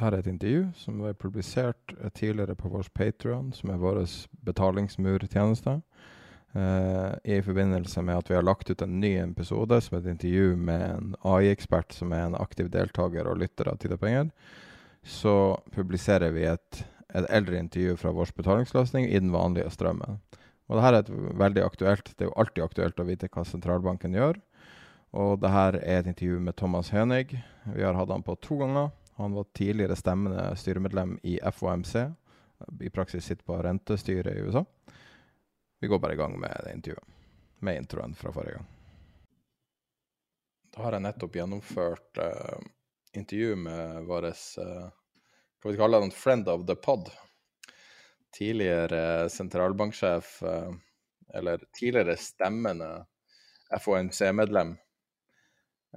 Her er et intervju som ble publisert eh, tidligere på vår Patreon, som er vår betalingsmurtjeneste. Uh, I forbindelse med at vi har lagt ut en ny episode som er et intervju med en AI-ekspert som er en aktiv deltaker og lytter av Tid og penger, så publiserer vi et, et eldre intervju fra vår betalingsløsning i den vanlige strømmen. Og det her er et veldig aktuelt Det er jo alltid aktuelt å vite hva sentralbanken gjør. Og det her er et intervju med Thomas Hønig. Vi har hatt han på to ganger. Han var tidligere stemmende styremedlem i FOMC. I praksis sitter på rentestyret i USA. Vi går bare i gang med det intervjuet. Med introen fra forrige gang. Da har jeg nettopp gjennomført uh, intervju med vår uh, Hva vi kaller han? Friend of the pod. Tidligere sentralbanksjef, uh, eller tidligere stemmende FOMC-medlem,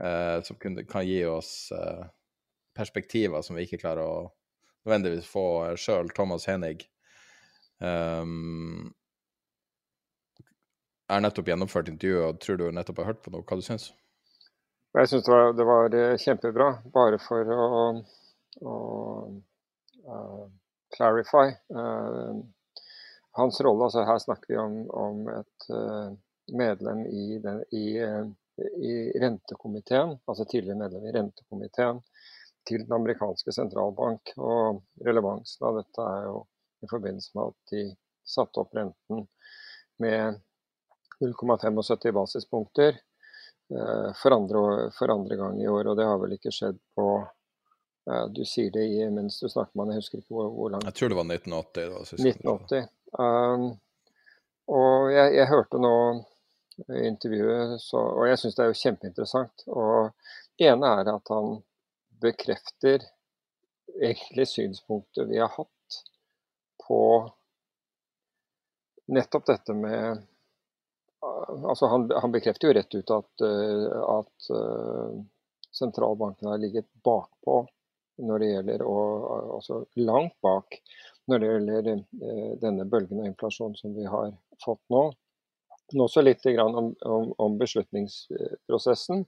uh, som kunne, kan gi oss eh, perspektiver som vi ikke klarer å nødvendigvis få sjøl, Thomas Henig. Um, jeg har nettopp gjennomført intervjuet og tror du nettopp har hørt på noe. Hva du syns Jeg syns det, det var eh, kjempebra. Bare for å, å uh, clarify Uh, hans rolle. Altså her snakker vi om, om et uh, medlem i, den, i, eh, i rentekomiteen, altså tidligere medlem i rentekomiteen til den amerikanske sentralbank. Og relevansen av dette er jo i forbindelse med at de satte opp renten med 0,75 basispunkter eh, for andre, for andre gang i år. Og det har vel ikke skjedd på eh, Du sier det i, mens du snakker med han, jeg husker ikke hvor, hvor langt Jeg tror det var 1980. Det var sist gang du sa det. 1980. Um, og jeg, jeg hørte nå intervjuet, så, og jeg syns det er jo kjempeinteressant. Og det ene er at han bekrefter egentlig synspunktet vi har hatt på nettopp dette med Altså han, han bekrefter jo rett ut at, uh, at uh, sentralbanken har ligget bakpå når det gjelder å Altså langt bak når det gjelder eh, denne bølgen av inflasjon som vi har fått nå. Men også litt om, om, om beslutningsprosessen.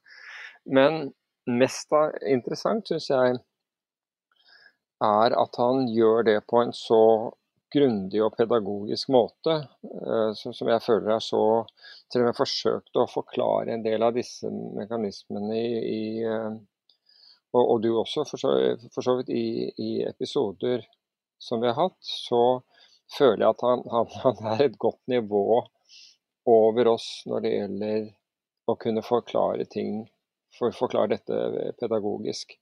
Men mest interessant syns jeg er at han gjør det på en så grundig og pedagogisk måte, eh, som jeg føler er så Til og med forsøkte å forklare en del av disse mekanismene i, i eh, og, og du også, for så, for så vidt, i, i episoder som vi har hatt, så føler jeg at han, han, han er et godt nivå over oss når det gjelder å kunne forklare ting, for, å forklare dette pedagogisk.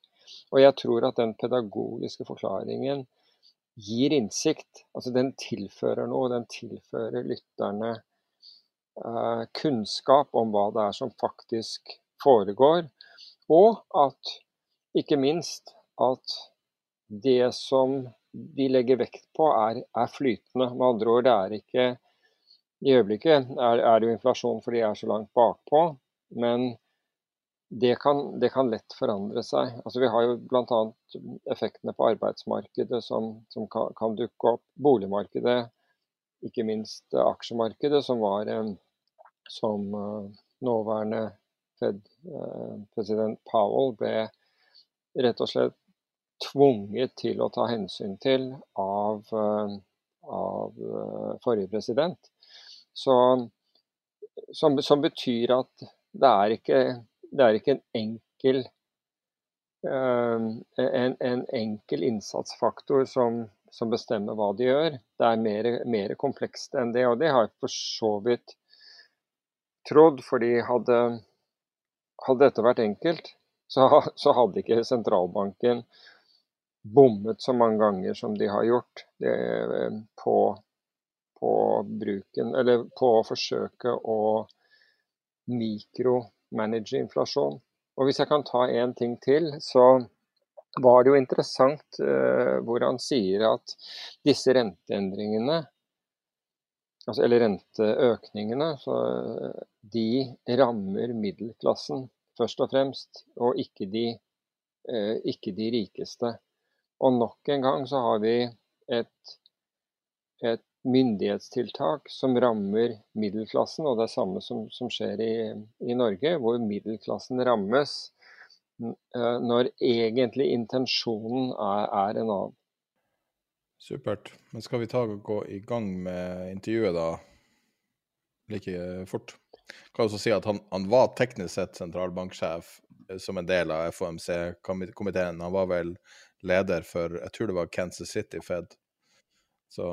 Og jeg tror at den pedagogiske forklaringen gir innsikt. Altså den tilfører noe, den tilfører lytterne eh, kunnskap om hva det er som faktisk foregår. Og at, ikke minst, at det som de legger vekt på, er, er flytende. Med andre ord, det er ikke I øyeblikket er, er det jo inflasjon fordi de er så langt bakpå, men det kan, det kan lett forandre seg. Altså, vi har jo bl.a. effektene på arbeidsmarkedet som, som kan, kan, dukke opp. Boligmarkedet, ikke minst aksjemarkedet, som var som uh, nåværende Fed-president uh, Powell ble rett og slett tvunget til å ta hensyn til av, av forrige president. Så, som, som betyr at det er ikke det er ikke en enkel en, en enkel innsatsfaktor som, som, bestemmer hva de gjør. Det er mer, mer, komplekst enn det, og det har jeg for så vidt trodd. fordi hadde, hadde dette vært enkelt, så, så, hadde ikke sentralbanken bommet så mange ganger som de har gjort det, på, på bruken, eller på å forsøke å mikromanage inflasjon. Og hvis jeg kan ta en ting til, så var det jo interessant uh, hvor han sier at disse renteendringene, altså, eller renteøkningene, så, de rammer middelklassen først og fremst, og ikke de, uh, ikke de rikeste. Og nok en gang så har vi et, et myndighetstiltak som rammer middelklassen, og det er samme som, som skjer i, i, Norge, hvor middelklassen rammes uh, når egentlig intensjonen er, er, en annen. Supert. Men skal vi ta og gå i gang med intervjuet da, like fort? Jeg kan også si at han, han var teknisk sett sentralbanksjef eh, som en del av FOMC-komiteen. Han var vel leder for jeg tror det var Kansas City Fed. Så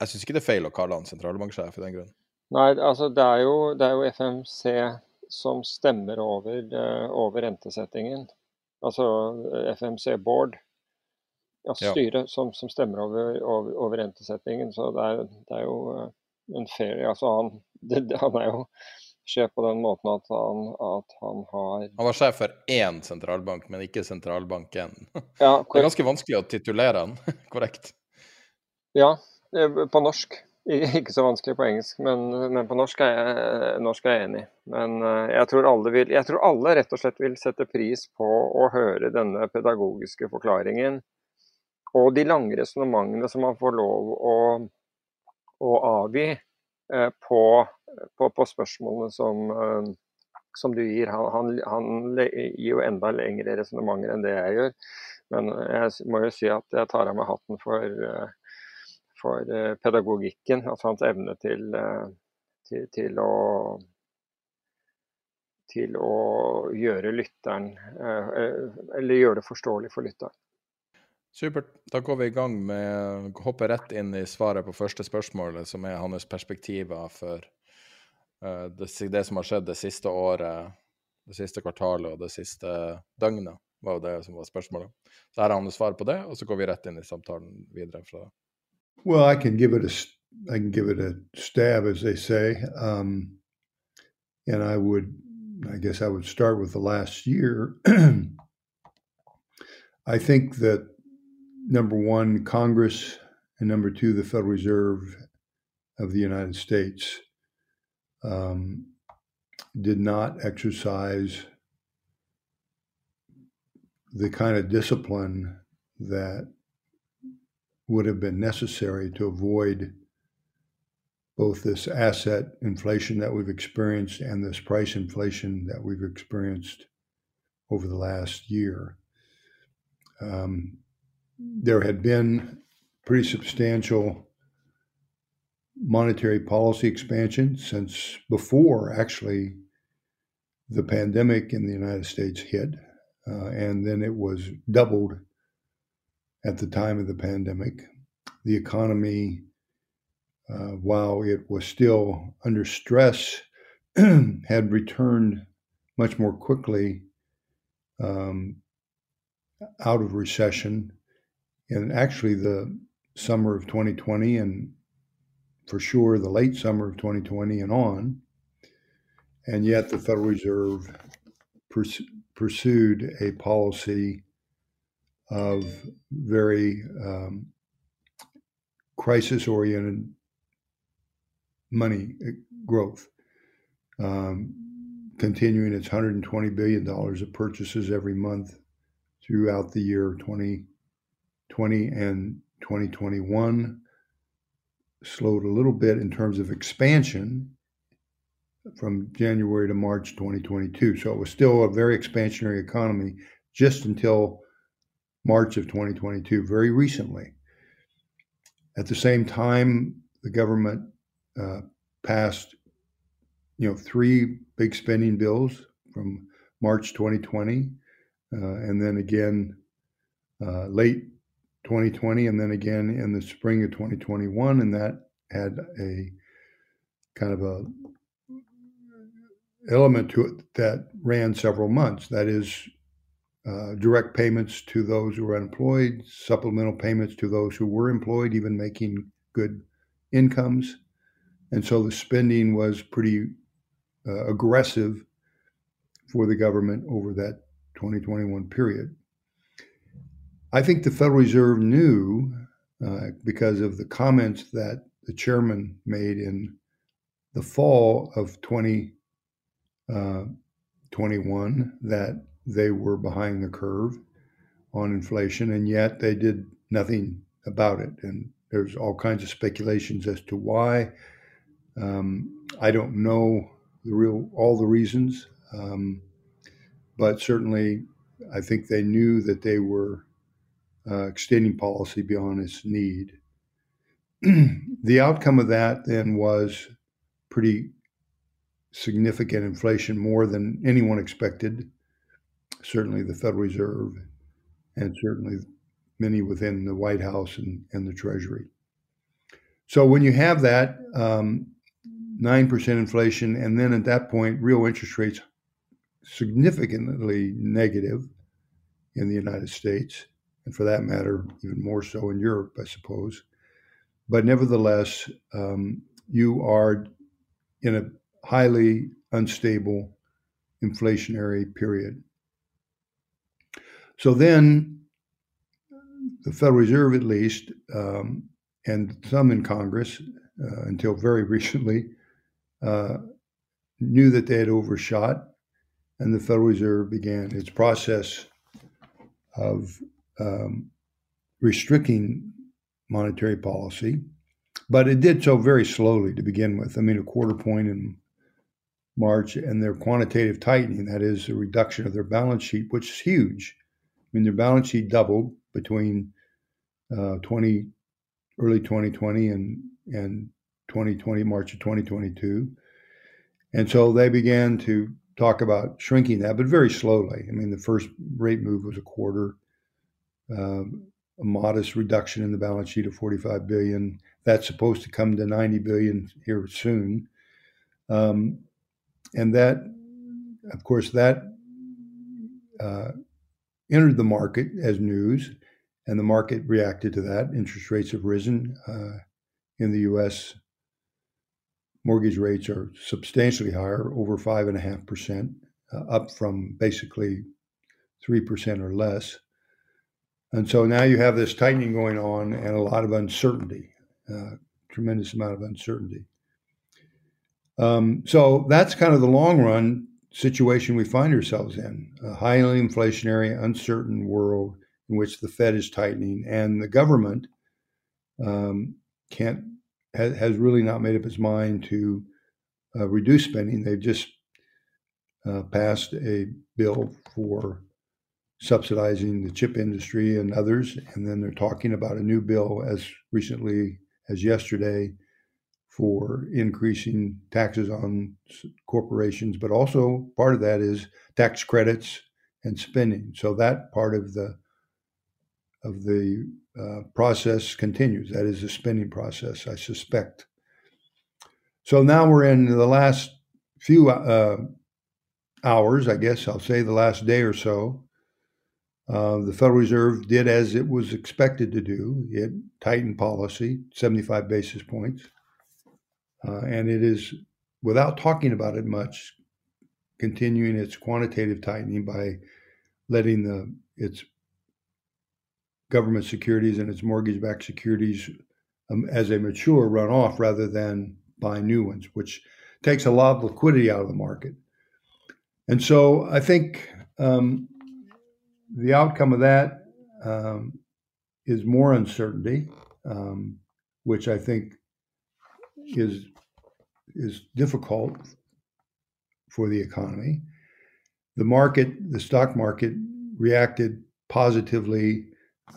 jeg syns ikke det er feil å kalle han sentralbanksjef i den grunn. Nei, altså det er jo, det er jo FMC som stemmer over, uh, over, rentesettingen. Altså eh, FMC Board, ja. styret som, som, stemmer over, over, over, rentesettingen. Så det er, det er jo uh, en fair altså han, det, han er jo sjef på den måten at han, at han har Han var sjef for én sentralbank, men ikke sentralbanken. Ja, det er ganske vanskelig å titulere han korrekt. Ja, Eh, på norsk. Ikke så vanskelig på engelsk, men, men på norsk er, jeg, norsk er, jeg, enig. Men eh, jeg tror, vil, jeg tror, alle rett og slett vil sette pris på å høre denne pedagogiske forklaringen. Og de lange resonnementene som man får lov å, å avgi eh, på, på, på, spørsmålene som, som, du gir. Han, han, han gir jo enda lengre resonnementer enn det jeg gjør. Men jeg må jo si at jeg tar av meg hatten for for eh, pedagogikken, altså hans evne til, eh, til, til, å til å gjøre lytteren eh, Eller gjøre det forståelig for lytteren. Supert. Da går vi i gang med å hoppe rett inn i svaret på første spørsmålet, som er hans perspektiver for det, som har skjedd det siste året, det siste kvartalet og det siste døgnet, var jo det som var spørsmålet. Så her er hans svar på det, og så går vi rett inn i samtalen videre fra det. Well, I can give it a I can give it a stab, as they say, um, and I would, I guess, I would start with the last year. I think that number one, Congress, and number two, the Federal Reserve of the United States um, did not exercise the kind of discipline that would have been necessary to avoid both this asset inflation that we've experienced and this price inflation that we've experienced over the last year. Um, there had been pretty substantial monetary policy expansion since before actually the pandemic in the United States hit, uh, and then it was doubled at the time of the pandemic. The economy, uh, while it was still under stress, had returned much more quickly um, out of recession. And actually, the summer of 2020, and for sure the late summer of 2020 and on. And yet, the Federal Reserve pers- pursued a policy of very um, crisis oriented money uh, growth, um, continuing its $120 billion of purchases every month throughout the year 2020 and 2021. Slowed a little bit in terms of expansion from January to March 2022. So it was still a very expansionary economy just until March of 2022, very recently. At the same time, the government uh, passed, you know, three big spending bills from March 2020, uh, and then again uh, late 2020, and then again in the spring of 2021, and that had a kind of a element to it that ran several months. That is, uh, direct payments to those who were unemployed, supplemental payments to those who were employed, even making good incomes. And so the spending was pretty uh, aggressive for the government over that 2021 period. I think the Federal Reserve knew, uh, because of the comments that the chairman made in the fall of 2021, uh, that they were behind the curve on inflation, and yet they did nothing about it. And there's all kinds of speculations as to why. Um, I don't know the real all the reasons, um, but certainly I think they knew that they were uh, extending policy beyond its need. the outcome of that then was pretty significant inflation, more than anyone expected certainly the Federal Reserve, and certainly many within the White House and, and the Treasury. So when you have that um, 9% inflation, and then at that point, real interest rates significantly negative in the United States, and for that matter, even more so in Europe, I suppose. But nevertheless, um, you are in a highly unstable inflationary period. So then, the Federal Reserve, at least, um, and some in Congress uh, until very recently, uh, knew that they had overshot, and the Federal Reserve began its process of um, restricting monetary policy. But it did so very slowly to begin with. I mean, a quarter point in March, and their quantitative tightening, that is, the reduction of their balance sheet, which is huge mean, their balance sheet doubled between uh, 20 early 2020 and and 2020 March of 2022, and so they began to talk about shrinking that, but very slowly. I mean, the first rate move was a quarter, um, a modest reduction in the balance sheet of 45 billion. That's supposed to come to 90 billion here soon, um, and that, of course, that uh, entered the market as news, and the market reacted to that. Interest rates have risen uh, in the U.S. Mortgage rates are substantially higher, over five and a half percent, uh, up from basically three percent or less. And so now you have this tightening going on and a lot of uncertainty, uh, tremendous amount of uncertainty. Um, so that's kind of the long run situation we find ourselves in a highly inflationary, uncertain world in which the Fed is tightening and the government um, can't has, has, really not made up its mind to uh, reduce spending. They've just uh, passed a bill for subsidizing the chip industry and others, and then they're talking about a new bill as recently as yesterday for increasing taxes on corporations, but also part of that is tax credits and spending. So that part of the of the uh, process continues. That is the spending process, I suspect. So now we're in the last few uh, hours, I guess I'll say the last day or so. Uh, the Federal Reserve did as it was expected to do. It tightened policy, 75 basis points. Uh, and it is, without talking about it much, continuing its quantitative tightening by letting the its government securities and its mortgage-backed securities um, as they mature run off rather than buy new ones, which takes a lot of liquidity out of the market. And so I think um, the outcome of that um, is more uncertainty, um, which I think is is difficult for the economy. The market, the stock market, reacted positively.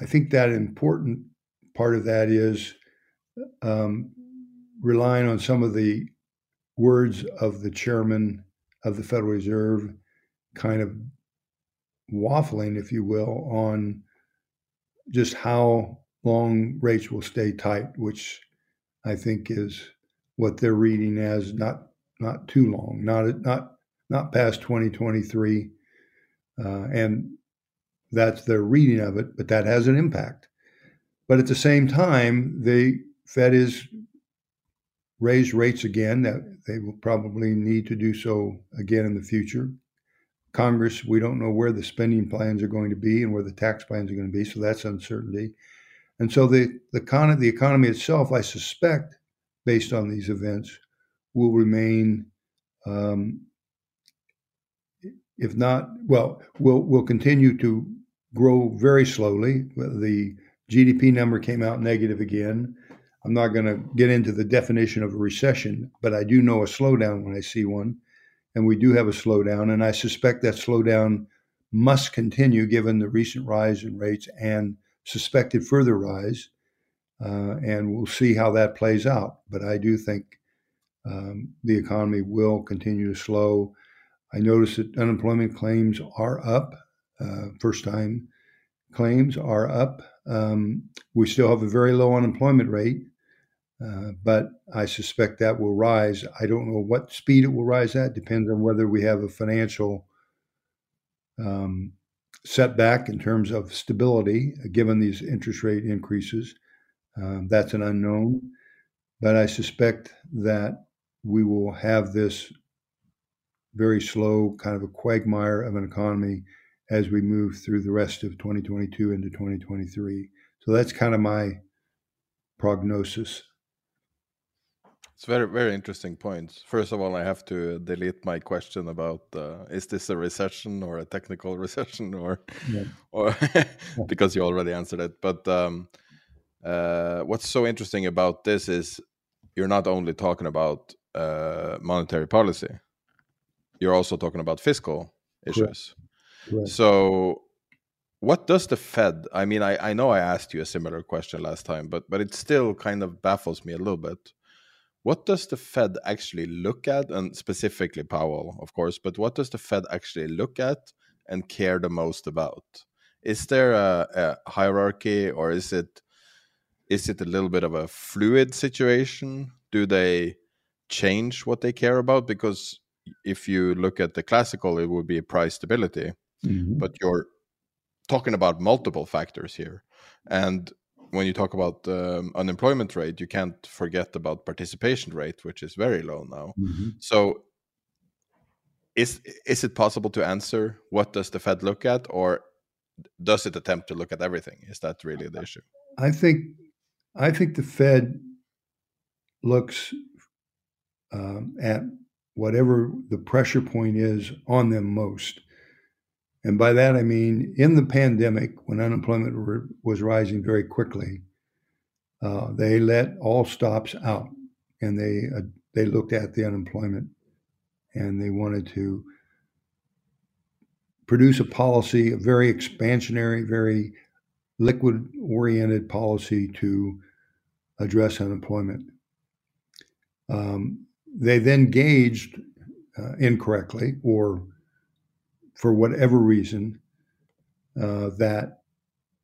I think that important part of that is um, relying on some of the words of the chairman of the Federal Reserve, kind of waffling, if you will, on just how long rates will stay tight, which I think is what they're reading as not not too long, not not not past 2023, uh, and that's their reading of it. But that has an impact. But at the same time, the Fed is raised rates again. That they will probably need to do so again in the future. Congress, we don't know where the spending plans are going to be and where the tax plans are going to be, so that's uncertainty. And so the the, con- the economy itself, I suspect, based on these events, will remain, um, if not, well, will will continue to grow very slowly. The GDP number came out negative again. I'm not going to get into the definition of a recession, but I do know a slowdown when I see one and we do have a slowdown. And I suspect that slowdown must continue given the recent rise in rates and suspected further rise. Uh, and we'll see how that plays out. But I do think um, the economy will continue to slow. I notice that unemployment claims are up. Uh, first time claims are up. Um, we still have a very low unemployment rate. Uh, but I suspect that will rise. I don't know what speed it will rise at. Depends on whether we have a financial um, setback in terms of stability, given these interest rate increases. Um, that's an unknown. But I suspect that we will have this very slow kind of a quagmire of an economy as we move through the rest of 2022 into 2023. So that's kind of my prognosis. It's very very interesting points. First of all, I have to delete my question about uh, is this a recession or a technical recession or yeah. or because you already answered it. But um, uh, what's so interesting about this is you're not only talking about uh, monetary policy, you're also talking about fiscal issues. Correct. Correct. So what does the Fed? I mean, I, I know I asked you a similar question last time, but but it still kind of baffles me a little bit what does the Fed actually look at, and specifically Powell, of course, but what does the Fed actually look at and care the most about? Is there a, a hierarchy, or is it is it a little bit of a fluid situation? Do they change what they care about? Because if you look at the classical, it would be price stability, mm -hmm. but you're talking about multiple factors here, and when you talk about um, unemployment rate, you can't forget about participation rate, which is very low now. Mm-hmm. So, is is it possible to answer what does the Fed look at, or does it attempt to look at everything? Is that really the issue? I think I think the Fed looks um, at whatever the pressure point is on them most. And by that, I mean in the pandemic, when unemployment was rising very quickly, uh, they let all stops out and they, uh, they looked at the unemployment and they wanted to produce a policy, a very expansionary, very liquid oriented policy to address unemployment. Um, they then gauged uh, incorrectly or for whatever reason, uh, that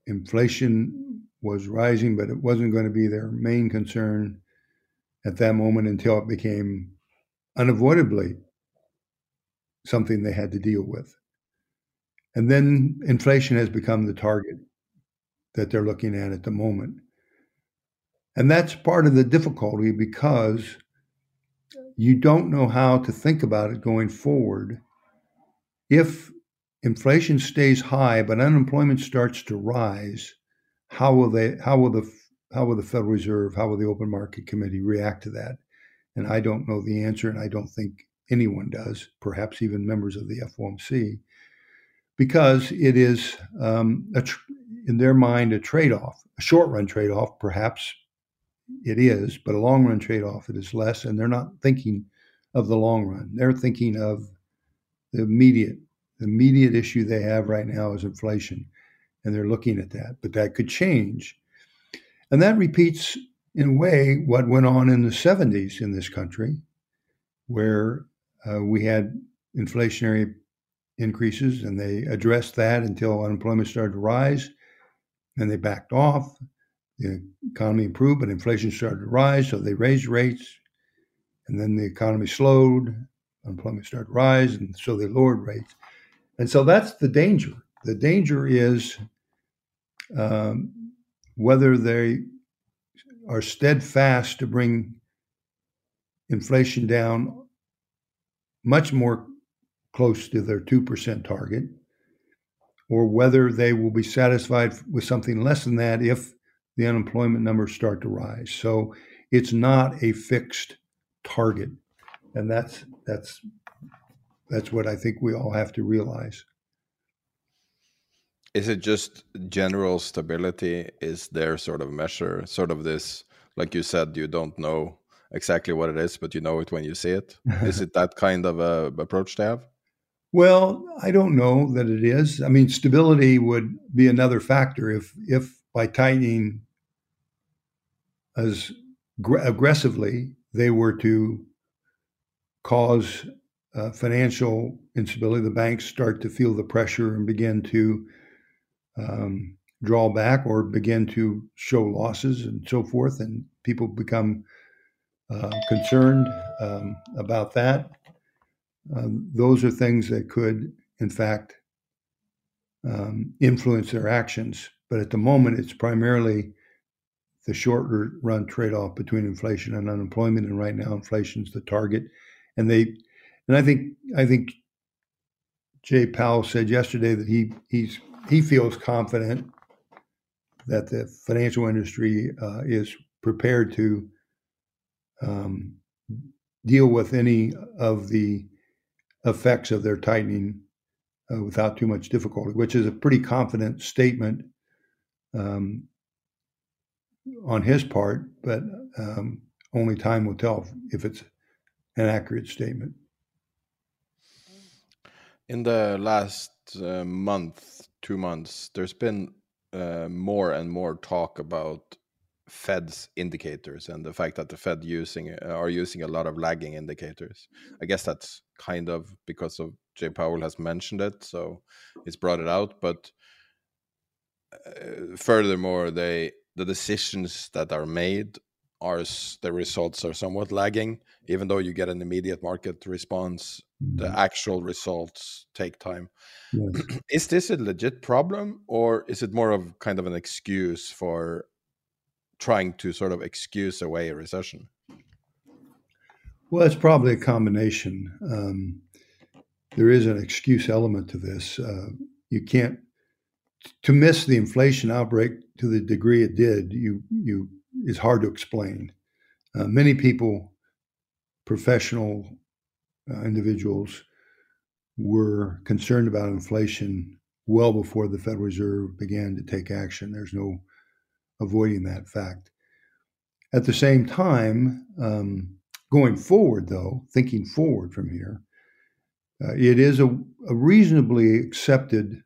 inflation was rising, but it wasn't going to be their main concern at that moment until it became unavoidably something they had to deal with. And then inflation has become the target that they're looking at at the moment. And that's part of the difficulty because you don't know how to think about it going forward if inflation stays high but unemployment starts to rise, how will they? How will the how will the Federal Reserve? How will the Open Market Committee react to that? And I don't know the answer, and I don't think anyone does. Perhaps even members of the FOMC, because it is um, tr- in their mind a trade-off, a short-run trade-off. Perhaps it is, but a long-run trade-off it is less, and they're not thinking of the long run. They're thinking of the immediate the immediate issue they have right now is inflation, and they're looking at that. But that could change, and that repeats in a way what went on in the 70s in this country, where uh, we had inflationary increases, and they addressed that until unemployment started to rise. Then they backed off. The economy improved, but inflation started to rise, so they raised rates. And then the economy slowed, unemployment started to rise, and so they lowered rates. And so that's the danger. The danger is um, whether they are steadfast to bring inflation down much more close to their 2% target, or whether they will be satisfied with something less than that if the unemployment numbers start to rise. So it's not a fixed target. And that's that's that's what I think we all have to realize. Is it just general stability? Is there sort of measure, sort of this, like you said, you don't know exactly what it is, but you know it when you see it? is it that kind of a approach to have? Well, I don't know that it is. I mean, stability would be another factor if if by tightening as aggressively they were to cause uh, financial instability, the banks start to feel the pressure and begin to um, draw back or begin to show losses and so forth, and people become uh, concerned um, about that. Um, those are things that could, in fact, um, influence their actions. But at the moment, it's primarily the short run trade off between inflation and unemployment. And right now, inflation is the target. And they, and I think, I think Jay Powell said yesterday that he he's he feels confident that the financial industry uh, is prepared to um, deal with any of the effects of their tightening uh, without too much difficulty, which is a pretty confident statement um, on his part, but um, only time will tell if it's an accurate statement. In the last uh, month, two months, there's been uh, more and more talk about Fed's indicators and the fact that the Fed using uh, are using a lot of lagging indicators. I guess that's kind of because of Jay Powell has mentioned it, so he's brought it out. But uh, furthermore, they the decisions that are made are the results are somewhat lagging even though you get an immediate market response mm-hmm. the actual results take time yes. is this a legit problem or is it more of kind of an excuse for trying to sort of excuse away a recession well it's probably a combination um, there is an excuse element to this uh, you can't to miss the inflation outbreak to the degree it did, you you is hard to explain. Uh, many people, professional uh, individuals, were concerned about inflation well before the Federal Reserve began to take action. There's no avoiding that fact. At the same time, um, going forward, though, thinking forward from here, uh, it is a, a reasonably accepted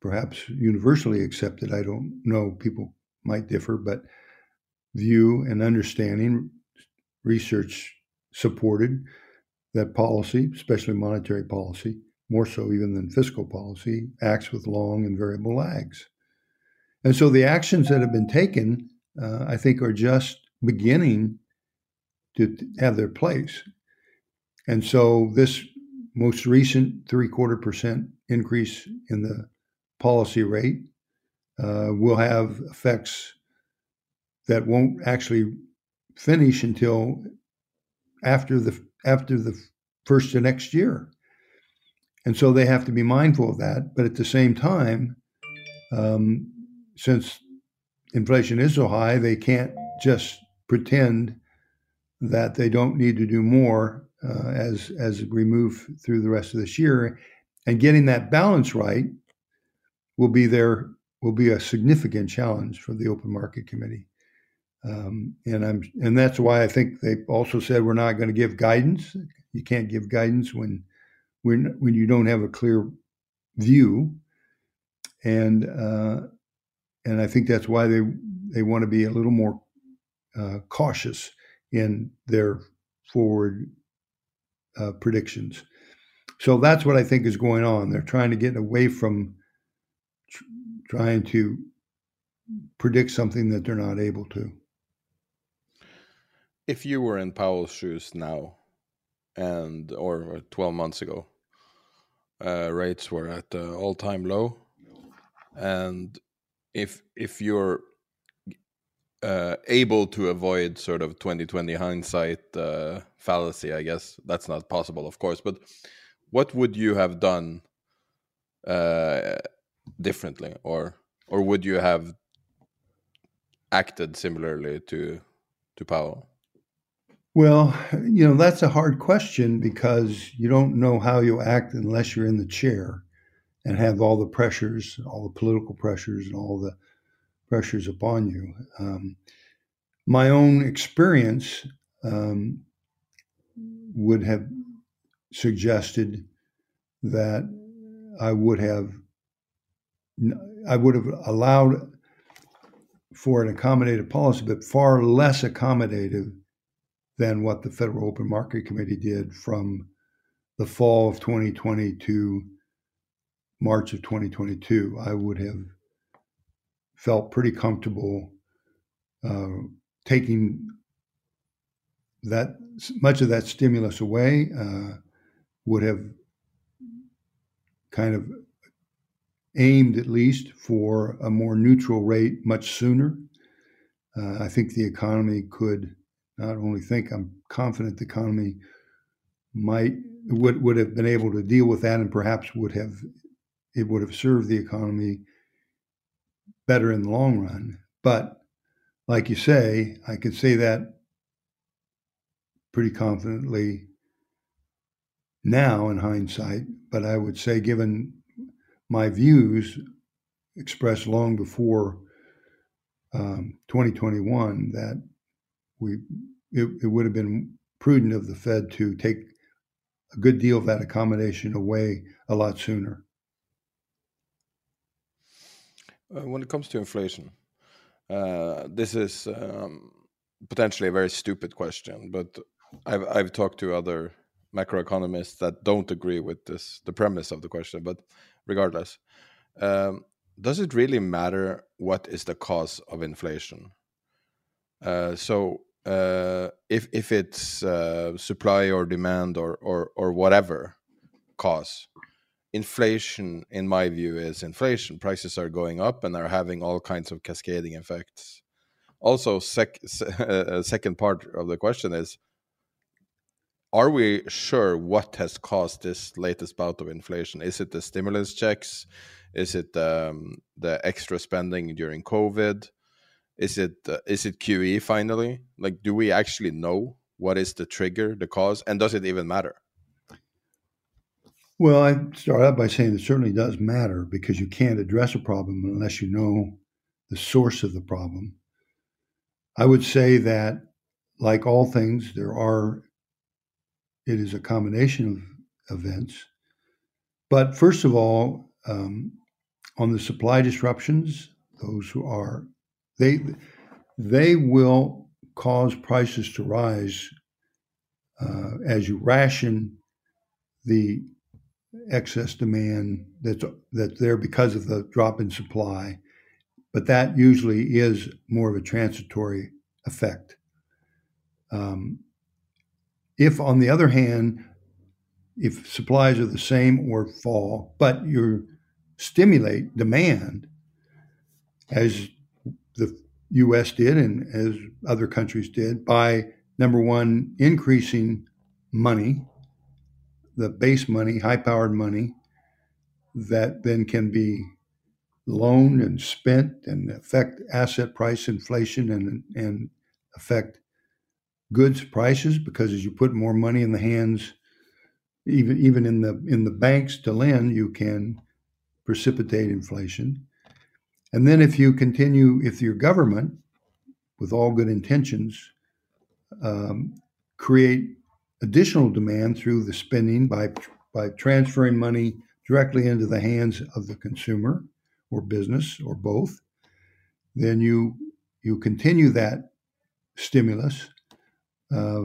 perhaps universally accepted, I don't know, people might differ, but view and understanding, research supported that policy, especially monetary policy, more so even than fiscal policy, acts with long and variable lags. And so the actions that have been taken, uh, I think, are just beginning to have their place. And so this most recent three quarter percent increase in the policy rate uh, will have effects that won't actually finish until after the after the first of next year. And so they have to be mindful of that. But at the same time, um, since inflation is so high, they can't just pretend that they don't need to do more uh, as as we move through the rest of this year. And getting that balance right will be there will be a significant challenge for the Open Market Committee. Um, and I'm and that's why I think they also said we're not going to give guidance. You can't give guidance when when when you don't have a clear view, and uh, and I think that's why they they want to be a little more uh, cautious in their forward uh, predictions. So that's what I think is going on. They're trying to get away from trying to predict something that they're not able to. If you were in Powell's shoes now, and or 12 months ago, uh, rates were at uh, all-time low, and if if you're uh, able to avoid sort of 2020 hindsight uh, fallacy, I guess that's not possible, of course. But what would you have done uh, differently, or or would you have acted similarly to to Powell? Well, you know that's a hard question because you don't know how you act unless you're in the chair and have all the pressures, all the political pressures, and all the pressures upon you. Um, my own experience um, would have suggested that I would have I would have allowed for an accommodative policy, but far less accommodative than what the Federal Open Market Committee did from the fall of 2020 to March of 2022. I would have felt pretty comfortable uh, taking that much of that stimulus away. Uh, would have kind of aimed at least for a more neutral rate much sooner. Uh, I think the economy could not only think, I'm confident the economy might would would have been able to deal with that and perhaps would have it would have served the economy better in the long run. But like you say, I could say that pretty confidently now in hindsight, but I would say, given my views expressed long before um, 2021, that we it, it would have been prudent of the Fed to take a good deal of that accommodation away a lot sooner. Uh, when it comes to inflation, uh, this is um, potentially a very stupid question, but I've I've talked to other macroeconomists that don't agree with this the premise of the question. But regardless, um, does it really matter what is the cause of inflation? Uh, so uh, if if it's uh, supply or demand or or or whatever cause, inflation, in my view, is inflation. Prices are going up and are having all kinds of cascading effects. Also, sec- uh, second part of the question is are we sure what has caused this latest bout of inflation? Is it the stimulus checks? Is it um, the extra spending during COVID? Is it uh, is it QE finally? Like, do we actually know what is the trigger, the cause, and does it even matter? Well, I start out by saying it certainly does matter because you can't address a problem unless you know the source of the problem. I would say that, like all things, there are it is a combination of events. But first of all, um, on the supply disruptions, those who are they they will cause prices to rise uh, as you ration the excess demand that's that's there because of the drop in supply, but that usually is more of a transitory effect. Um, if, on the other hand, if supplies are the same or fall, but you stimulate demand, as the U.S. did and as other countries did, by number one, increasing money, the base money, high powered money, that then can be loaned and spent and affect asset price inflation and, and affect goods prices because as you put more money in the hands even even in the in the banks to lend you can precipitate inflation. And then if you continue if your government with all good intentions um, create additional demand through the spending by by transferring money directly into the hands of the consumer or business or both then you you continue that stimulus uh,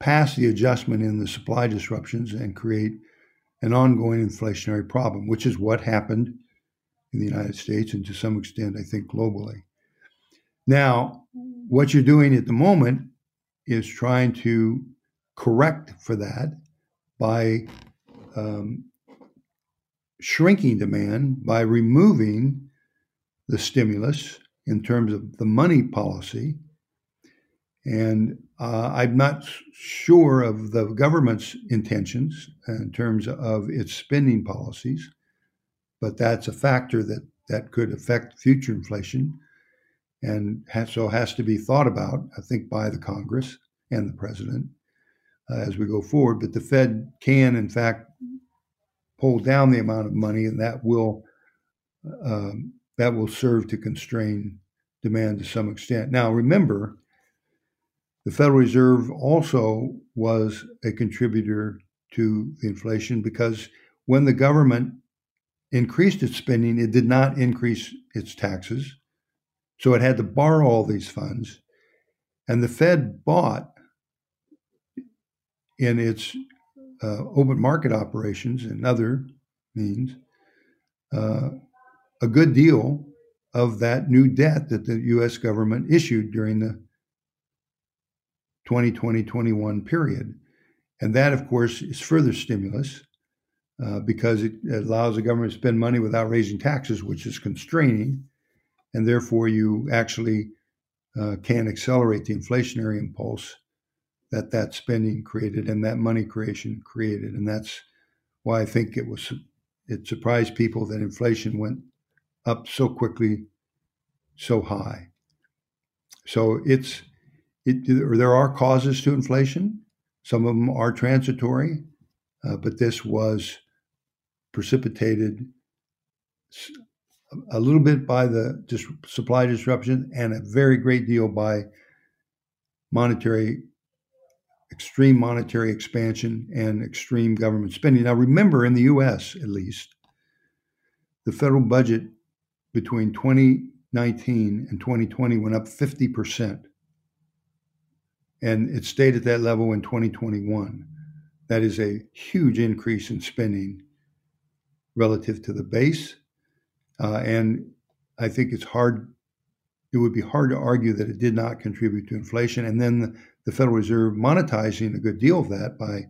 pass the adjustment in the supply disruptions and create an ongoing inflationary problem, which is what happened in the United States and to some extent, I think, globally. Now, what you're doing at the moment is trying to correct for that by um, shrinking demand, by removing the stimulus in terms of the money policy. And uh, I'm not sure of the government's intentions in terms of its spending policies, but that's a factor that, that could affect future inflation and so has to be thought about, I think, by the Congress and the president uh, as we go forward. But the Fed can, in fact, pull down the amount of money, and that will um, that will serve to constrain demand to some extent. Now, remember, the Federal Reserve also was a contributor to the inflation because when the government increased its spending, it did not increase its taxes. So it had to borrow all these funds. And the Fed bought in its uh, open market operations and other means uh, a good deal of that new debt that the US government issued during the 2020 21 period. And that, of course, is further stimulus uh, because it allows the government to spend money without raising taxes, which is constraining. And therefore, you actually uh, can accelerate the inflationary impulse that that spending created and that money creation created. And that's why I think it was it surprised people that inflation went up so quickly, so high. So it's it, there are causes to inflation. Some of them are transitory, uh, but this was precipitated a little bit by the dis- supply disruption and a very great deal by monetary extreme monetary expansion and extreme government spending. Now, remember, in the US at least, the federal budget between 2019 and 2020 went up 50%. And it stayed at that level in 2021. That is a huge increase in spending relative to the base. Uh, and I think it's hard, it would be hard to argue that it did not contribute to inflation. And then the Federal Reserve monetizing a good deal of that by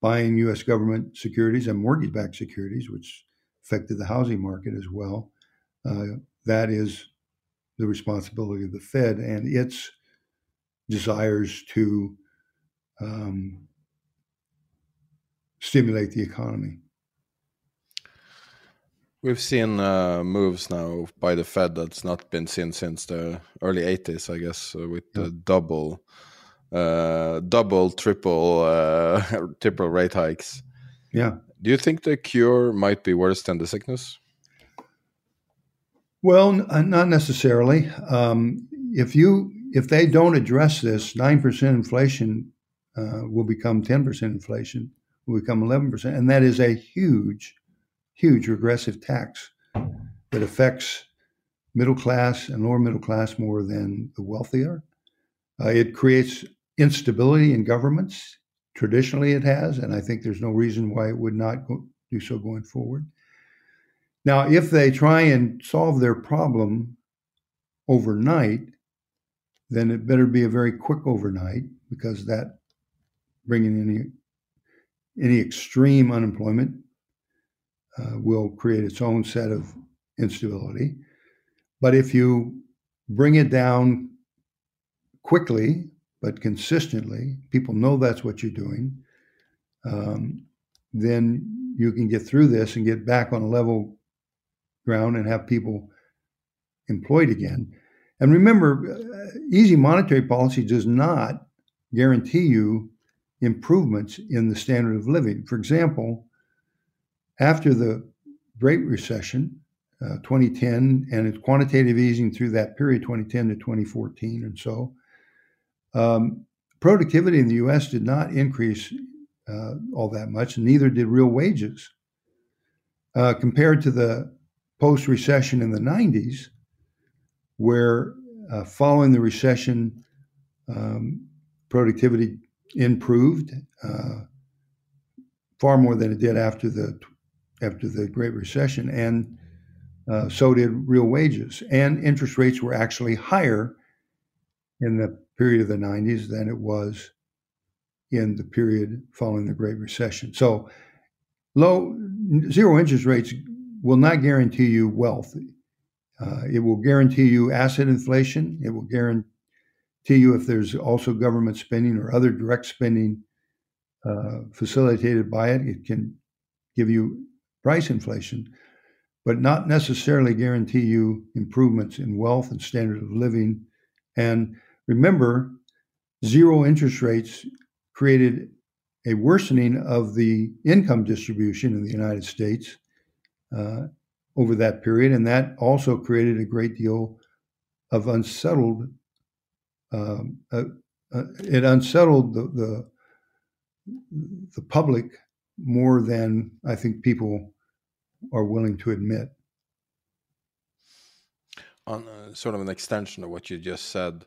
buying U.S. government securities and mortgage backed securities, which affected the housing market as well. Uh, that is the responsibility of the Fed and its desires to um, stimulate the economy. We've seen uh, moves now by the Fed that's not been seen since the early 80s, I guess, uh, with yeah. the double uh, double, triple, uh, triple rate hikes. Yeah. Do you think the cure might be worse than the sickness? Well, uh, not necessarily. Um, if you if they don't address this, nine percent inflation uh, will become ten percent inflation, will become eleven percent, and that is a huge, huge regressive tax that affects middle class and lower middle class more than the wealthier. Uh, it creates instability in governments. Traditionally, it has, and I think there's no reason why it would not go, do so going forward. Now, if they try and solve their problem overnight, then it better be a very quick overnight because that bringing any any extreme unemployment uh, will create its own set of instability. But if you bring it down quickly but consistently, people know that's what you're doing, um, then you can get through this and get back on a level ground and have people employed again. And remember, uh, easy monetary policy does not guarantee you improvements in the standard of living. For example, after the Great Recession, uh, 2010, and it's quantitative easing through that period, 2010 to 2014 and so, um, productivity in the U.S. did not increase uh, all that much, and neither did real wages. Uh, compared to the post recession in the 90s, where uh, following the recession, um, productivity improved, uh, far more than it did after the after the Great Recession, and uh, so did real wages. And interest rates were actually higher in the period of the 90s than it was in the period following the Great Recession. So, low zero interest rates will not guarantee you wealth. Uh, it will guarantee you asset inflation. It will guarantee you if there's also government spending or other direct spending uh, facilitated by it. It can give you price inflation, but not necessarily guarantee you improvements in wealth and standard of living. And remember, zero interest rates created a worsening of the income distribution in the United States uh, over that period, and that also created a great deal of unsettled. Um, uh, uh, it unsettled the, the the public more than I think people are willing to admit. On uh, sort of an extension of what you just said,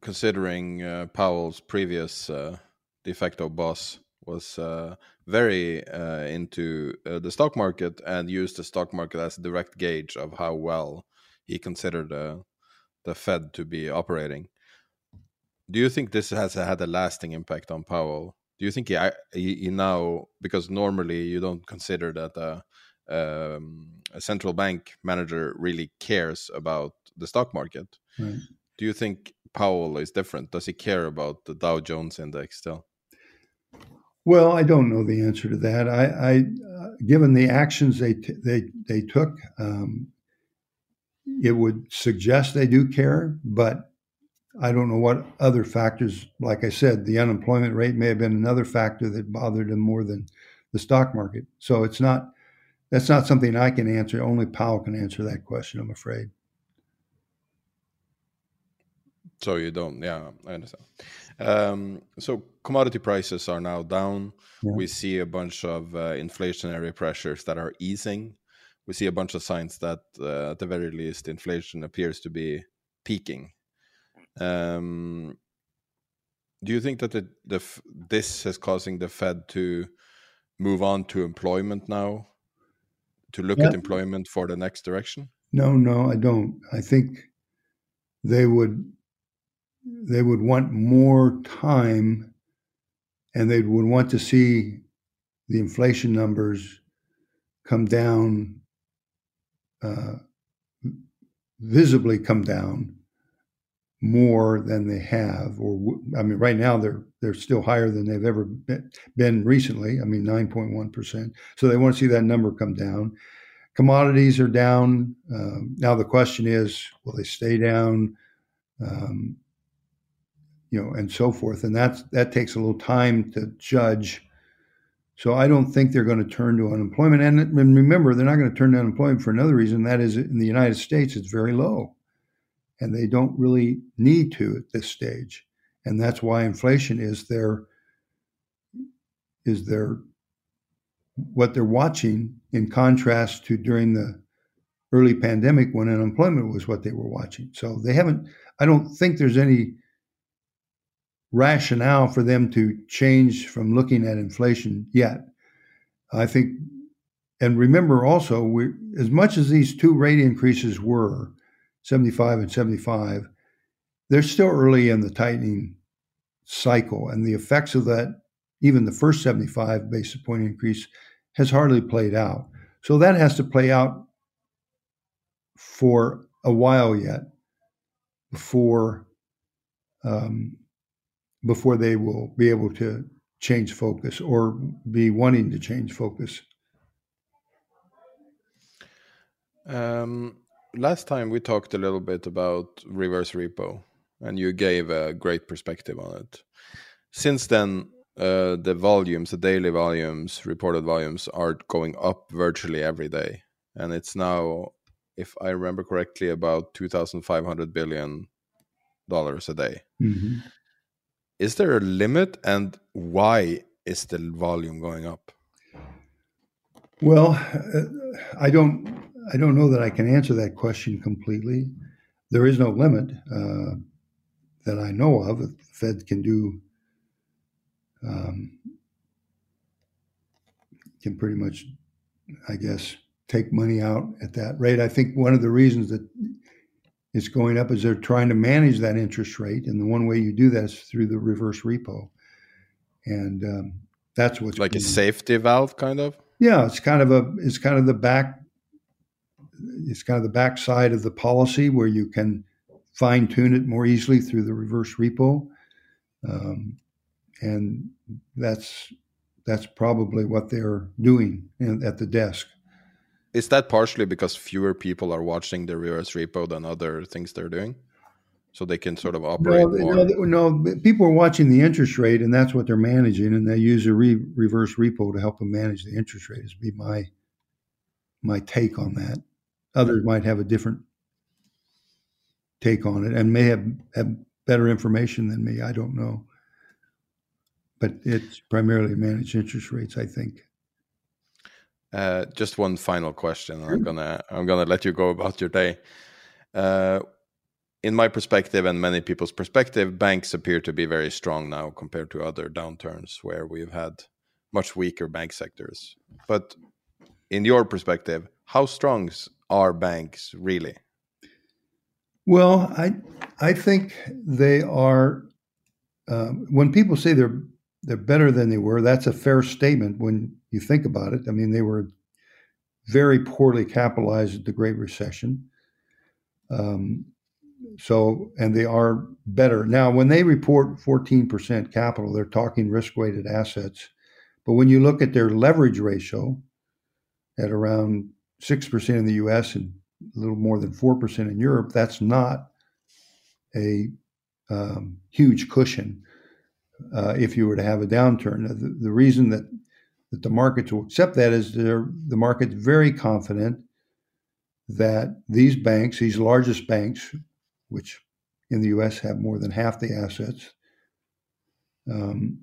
considering uh, Powell's previous uh, de facto boss was uh, very uh, into uh, the stock market and used the stock market as a direct gauge of how well he considered the Fed to be operating. Do you think this has had a lasting impact on Powell? Do you think he, he, he now because normally you don't consider that a, um, a central bank manager really cares about the stock market? Right. Do you think Powell is different? Does he care about the Dow Jones index still? Well, I don't know the answer to that. I, I uh, given the actions they t- they they took, um, it would suggest they do care, but I don't know what other factors. Like I said, the unemployment rate may have been another factor that bothered them more than the stock market. So it's not that's not something I can answer. Only Powell can answer that question. I'm afraid. So you don't, yeah, I understand. Um, so commodity prices are now down. Yeah. We see a bunch of uh, inflationary pressures that are easing. We see a bunch of signs that, uh, at the very least, inflation appears to be peaking. Um, do you think that the, the this is causing the Fed to move on to employment now, to look yeah. at employment for the next direction? No, no, I don't. I think they would they would want more time and they would want to see the inflation numbers come down, uh, visibly come down more than they have. Or I mean, right now they're they're still higher than they've ever been recently. I mean, nine point one percent. So they want to see that number come down. Commodities are down. Um, now the question is, will they stay down? Um, you know, and so forth. And that's that takes a little time to judge. So I don't think they're going to turn to unemployment. And, and remember, they're not going to turn to unemployment for another reason. That is, in the United States, it's very low, and they don't really need to at this stage. And that's why inflation is their is their what they're watching in contrast to during the early pandemic when unemployment was what they were watching. So they haven't. I don't think there's any rationale for them to change from looking at inflation yet. I think, and remember also, we, as much as these two rate increases were 75 and 75, they're still early in the tightening cycle, and the effects of that, even the first 75 basis point increase, has hardly played out. So that has to play out for a while yet before um, before they will be able to change focus or be wanting to change focus. Um, last time we talked a little bit about reverse repo, and you gave a great perspective on it. Since then, uh, the volumes, the daily volumes, reported volumes, are going up virtually every day, and it's now, if I remember correctly, about two thousand five hundred billion dollars a day. Mm-hmm is there a limit and why is the volume going up? Well uh, i don't i don't know that i can answer that question completely. There is no limit uh, that i know of. The fed can do um, can pretty much, I guess, take money out at that rate. I think one of the reasons that it's going up is they're trying to manage that interest rate, and the one way you do that is through the reverse repo, and um, that's what's like a safety valve, kind of. Yeah, it's kind of a it's kind of the back it's kind of the backside of the policy where you can fine tune it more easily through the reverse repo, um, and that's that's probably what they're doing in, at the desk. Is that partially because fewer people are watching the reverse repo than other things they're doing? So they can sort of operate no, more. No, no, people are watching the interest rate, and that's what they're managing, and they use a re- reverse repo to help them manage the interest rate. Is be my my take on that. Others might have a different take on it, and may have, have better information than me. I don't know, but it's primarily managed interest rates, I think. Uh, just one final question. I'm gonna I'm gonna let you go about your day. Uh, in my perspective and many people's perspective, banks appear to be very strong now compared to other downturns where we've had much weaker bank sectors. But in your perspective, how strong are banks really? Well, I I think they are. Um, when people say they're they're better than they were, that's a fair statement when you think about it. I mean, they were very poorly capitalized at the Great Recession. Um, so, and they are better now. When they report 14% capital, they're talking risk-weighted assets. But when you look at their leverage ratio at around six percent in the U.S. and a little more than four percent in Europe, that's not a um, huge cushion uh, if you were to have a downturn. The, the, reason that that the markets will accept that is the market's very confident that these banks, these largest banks, which in the U.S. have more than half the assets, um,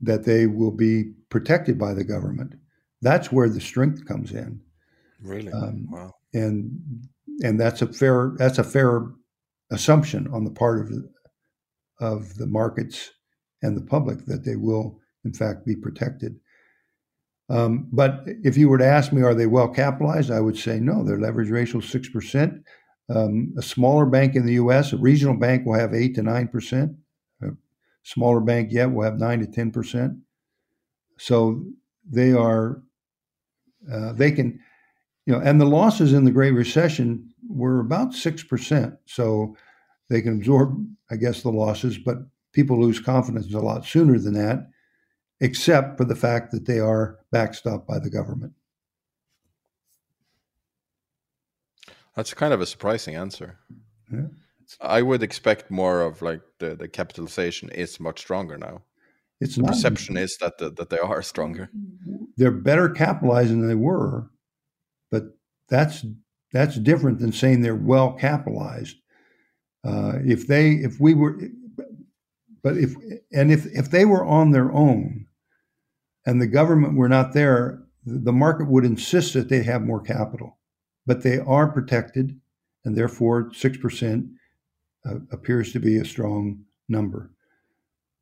that they will be protected by the government. That's where the strength comes in. Really? Um, wow. And and that's a fair that's a fair assumption on the part of of the markets and the public that they will in fact be protected. Um, but if you were to ask me, are they well capitalized? I would say no. Their leverage ratio is six percent. Um, a smaller bank in the U.S., a regional bank, will have eight to nine percent. A smaller bank yet will have nine to ten percent. So they are uh, they can you know, and the losses in the Great Recession were about six percent. So they can absorb, I guess, the losses, but people lose confidence a lot sooner than that, except for the fact that they are backstopped by the government. That's kind of a surprising answer. Yeah. I would expect more of like the, the capitalization is much stronger now. It's the not. perception is that the, that they are stronger. They're better capitalized than they were, but that's that's different than saying they're well capitalized. Uh, if they if we were but if and if if they were on their own and the government were not there the market would insist that they have more capital. But they are protected and therefore 6% uh, appears to be a strong number.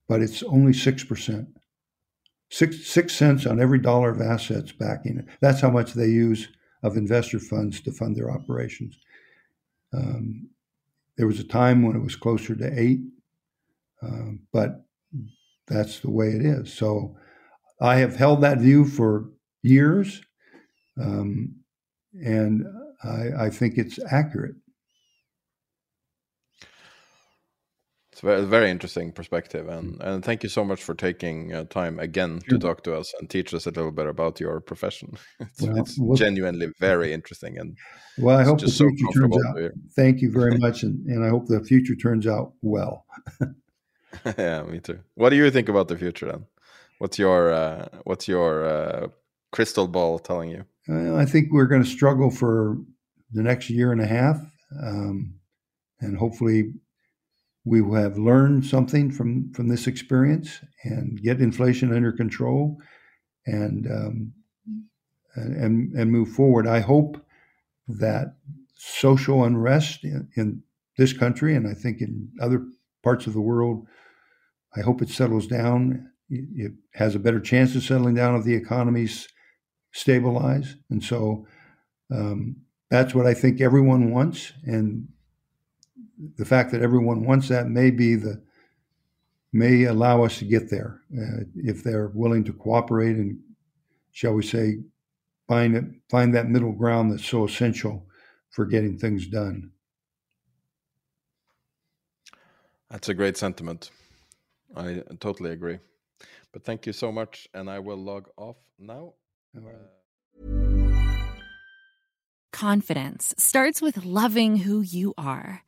But it's only 6% six, six cents on every dollar of assets backing it. That's how much they use of investor funds to fund their operations. Um, there was a time when it was closer to eight, um, but that's the way it is. So I have held that view for years, um, and I, I think it's accurate. It's a very, interesting perspective, and and thank you so much for taking uh, time again sure. to talk to us and teach us a little bit about your profession. It's, well, it's well, genuinely very interesting, and well, I hope the future so turns out. Thank you very much, and, and I hope the future turns out well. yeah, me too. What do you think about the future then? What's your uh, what's your uh, crystal ball telling you? I think we're going to struggle for the next year and a half, um, and hopefully we will have learned something from from this experience and get inflation under control and um, and and move forward. I hope that social unrest in, in, this country and I think in other parts of the world, I hope it settles down. It has a better chance of settling down if the economies stabilize. And so um, that's what I think everyone wants. And the fact that everyone wants that may be the may allow us to get there uh, if they're willing to cooperate and, shall we say, find it, find that middle ground that's so essential for getting things done. That's a great sentiment. I totally agree. But thank you so much, and I will log off now. Uh, Confidence starts with loving who you are.